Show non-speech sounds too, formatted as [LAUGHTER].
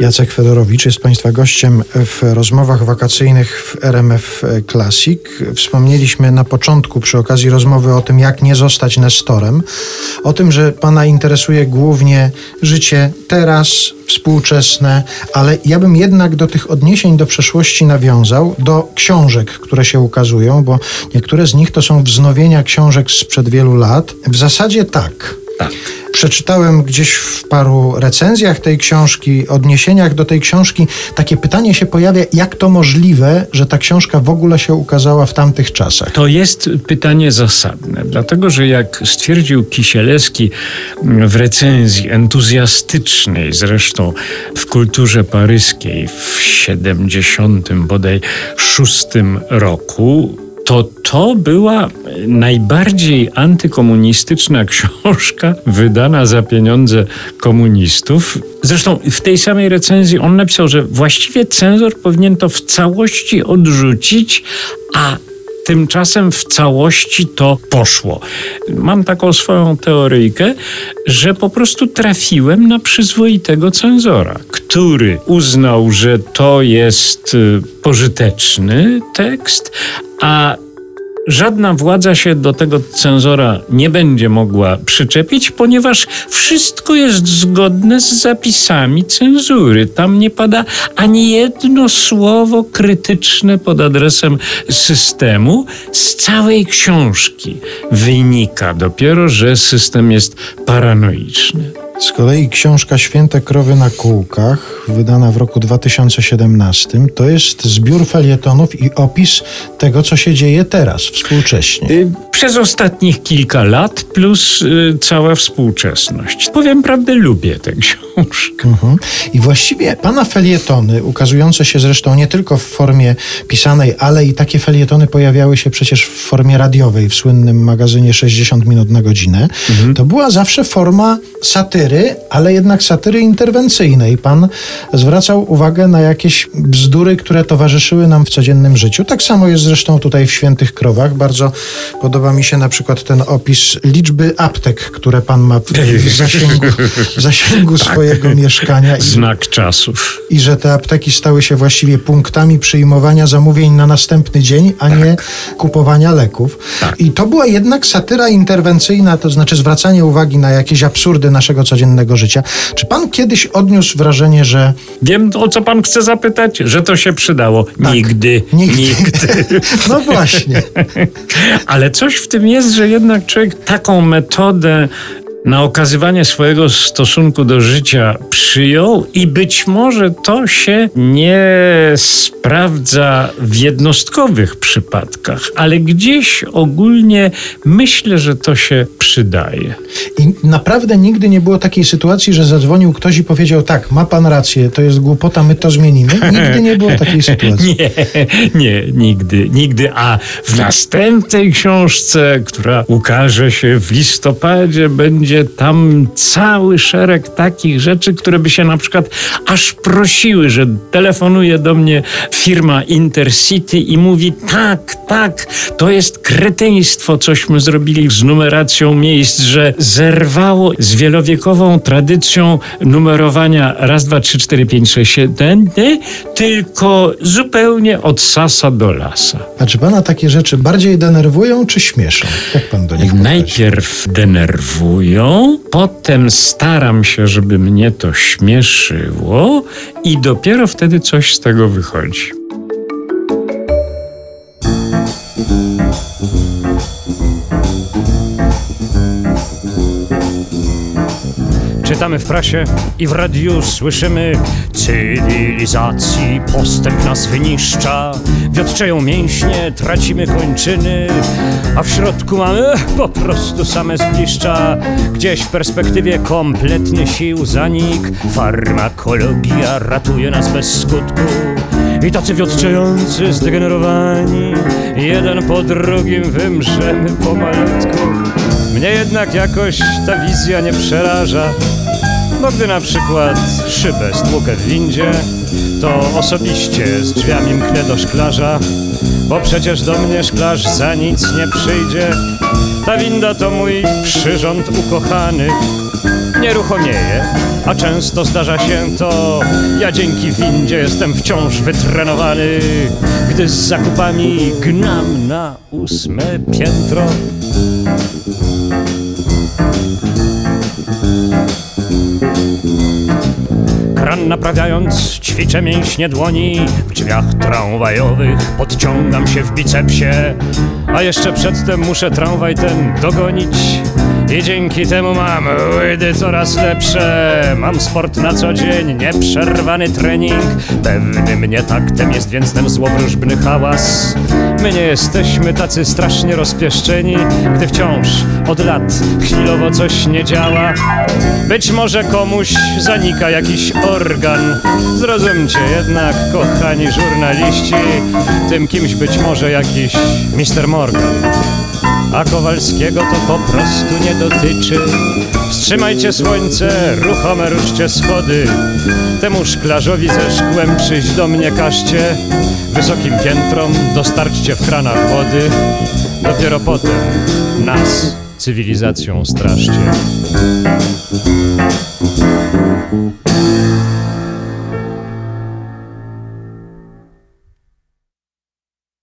Jacek Fedorowicz jest Państwa gościem w rozmowach wakacyjnych w RMF Classic. Wspomnieliśmy na początku przy okazji rozmowy o tym, jak nie zostać nestorem, o tym, że Pana interesuje głównie życie teraz, współczesne, ale ja bym jednak do tych odniesień do przeszłości nawiązał, do książek, które się ukazują, bo niektóre z nich to są wznowienia książek sprzed wielu lat. W zasadzie tak. Tak. Przeczytałem gdzieś w paru recenzjach tej książki, odniesieniach do tej książki, takie pytanie się pojawia, jak to możliwe, że ta książka w ogóle się ukazała w tamtych czasach? To jest pytanie zasadne, dlatego że jak stwierdził Kisielewski w recenzji entuzjastycznej, zresztą w kulturze paryskiej w 70 bodaj 6 roku, to to była najbardziej antykomunistyczna [LAUGHS] książka wydana za pieniądze komunistów. Zresztą w tej samej recenzji on napisał, że właściwie cenzor powinien to w całości odrzucić, a tymczasem w całości to poszło. Mam taką swoją teoryjkę, że po prostu trafiłem na przyzwoitego cenzora, który uznał, że to jest y, pożyteczny tekst, a Żadna władza się do tego cenzora nie będzie mogła przyczepić, ponieważ wszystko jest zgodne z zapisami cenzury. Tam nie pada ani jedno słowo krytyczne pod adresem systemu. Z całej książki wynika dopiero, że system jest paranoiczny. Z kolei książka Święte krowy na kółkach, wydana w roku 2017, to jest zbiór felietonów i opis tego, co się dzieje teraz, współcześnie. Y, przez ostatnich kilka lat plus y, cała współczesność. Powiem prawdę, lubię tę książkę. Mhm. I właściwie pana felietony, ukazujące się zresztą nie tylko w formie pisanej, ale i takie felietony pojawiały się przecież w formie radiowej w słynnym magazynie 60 minut na godzinę, mhm. to była zawsze forma satyry ale jednak satyry interwencyjnej. Pan zwracał uwagę na jakieś bzdury, które towarzyszyły nam w codziennym życiu. Tak samo jest zresztą tutaj w Świętych Krowach. Bardzo podoba mi się na przykład ten opis liczby aptek, które pan ma [LAUGHS] w zasięgu, w zasięgu tak. swojego mieszkania. I, Znak czasów. I że te apteki stały się właściwie punktami przyjmowania zamówień na następny dzień, a tak. nie kupowania leków. Tak. I to była jednak satyra interwencyjna, to znaczy zwracanie uwagi na jakieś absurdy naszego codziennego codziennego życia. Czy pan kiedyś odniósł wrażenie, że. Wiem, o co pan chce zapytać, że to się przydało. Tak. Nigdy. Nigdy. Nigdy. [LAUGHS] no właśnie. [LAUGHS] Ale coś w tym jest, że jednak człowiek taką metodę na okazywanie swojego stosunku do życia przyjął i być może to się nie sprawdza w jednostkowych przypadkach, ale gdzieś ogólnie myślę, że to się przydaje. I naprawdę nigdy nie było takiej sytuacji, że zadzwonił ktoś i powiedział: Tak, ma pan rację, to jest głupota, my to zmienimy. Nigdy nie było takiej [LAUGHS] sytuacji. Nie, nie, nigdy, nigdy. A w następnej książce, która ukaże się w listopadzie, będzie będzie tam cały szereg takich rzeczy, które by się na przykład aż prosiły, że telefonuje do mnie firma Intercity i mówi tak, tak, to jest kretyństwo, cośmy zrobili z numeracją miejsc, że zerwało z wielowiekową tradycją numerowania raz, dwa, trzy, cztery, pięć, sześć, siedem, tylko zupełnie od sasa do lasa. A czy pana takie rzeczy bardziej denerwują, czy śmieszą? Jak pan do nich Najpierw denerwują, potem staram się, żeby mnie to śmieszyło i dopiero wtedy coś z tego wychodzi. Czytamy w prasie i w radiu słyszymy Cywilizacji. Postęp nas wyniszcza. Wiotczeją mięśnie, tracimy kończyny A w środku mamy po prostu same zgliszcza. Gdzieś w perspektywie kompletny sił zanik. Farmakologia ratuje nas bez skutku. I tacy wiotczający, zdegenerowani. Jeden po drugim wymrzemy pomalutku Mnie jednak jakoś ta wizja nie przeraża Bo gdy na przykład szybę stłukę w windzie To osobiście z drzwiami mknę do szklarza Bo przecież do mnie szklarz za nic nie przyjdzie Ta winda to mój przyrząd ukochany nieruchomieje, a często zdarza się to. Ja dzięki windzie jestem wciąż wytrenowany, gdy z zakupami gnam na ósme piętro. Naprawiając ćwiczę mięśnie dłoni W drzwiach tramwajowych podciągam się w bicepsie A jeszcze przedtem muszę tramwaj ten dogonić. I dzięki temu mam łydy coraz lepsze. Mam sport na co dzień, nieprzerwany trening. Pewnym mnie taktem jest więc ten złowróżbny hałas. My nie jesteśmy tacy strasznie rozpieszczeni Gdy wciąż od lat chwilowo coś nie działa. Być może komuś zanika jakiś organ. Zrozumcie jednak, kochani żurnaliści Tym kimś być może jakiś Mr. Morgan a Kowalskiego to po prostu nie dotyczy. Wstrzymajcie słońce, ruchome ruszcie schody. Temu szklarzowi ze szkłem przyjść do mnie każcie. Wysokim piętrom dostarczcie w kranach wody. Dopiero potem nas cywilizacją straszcie.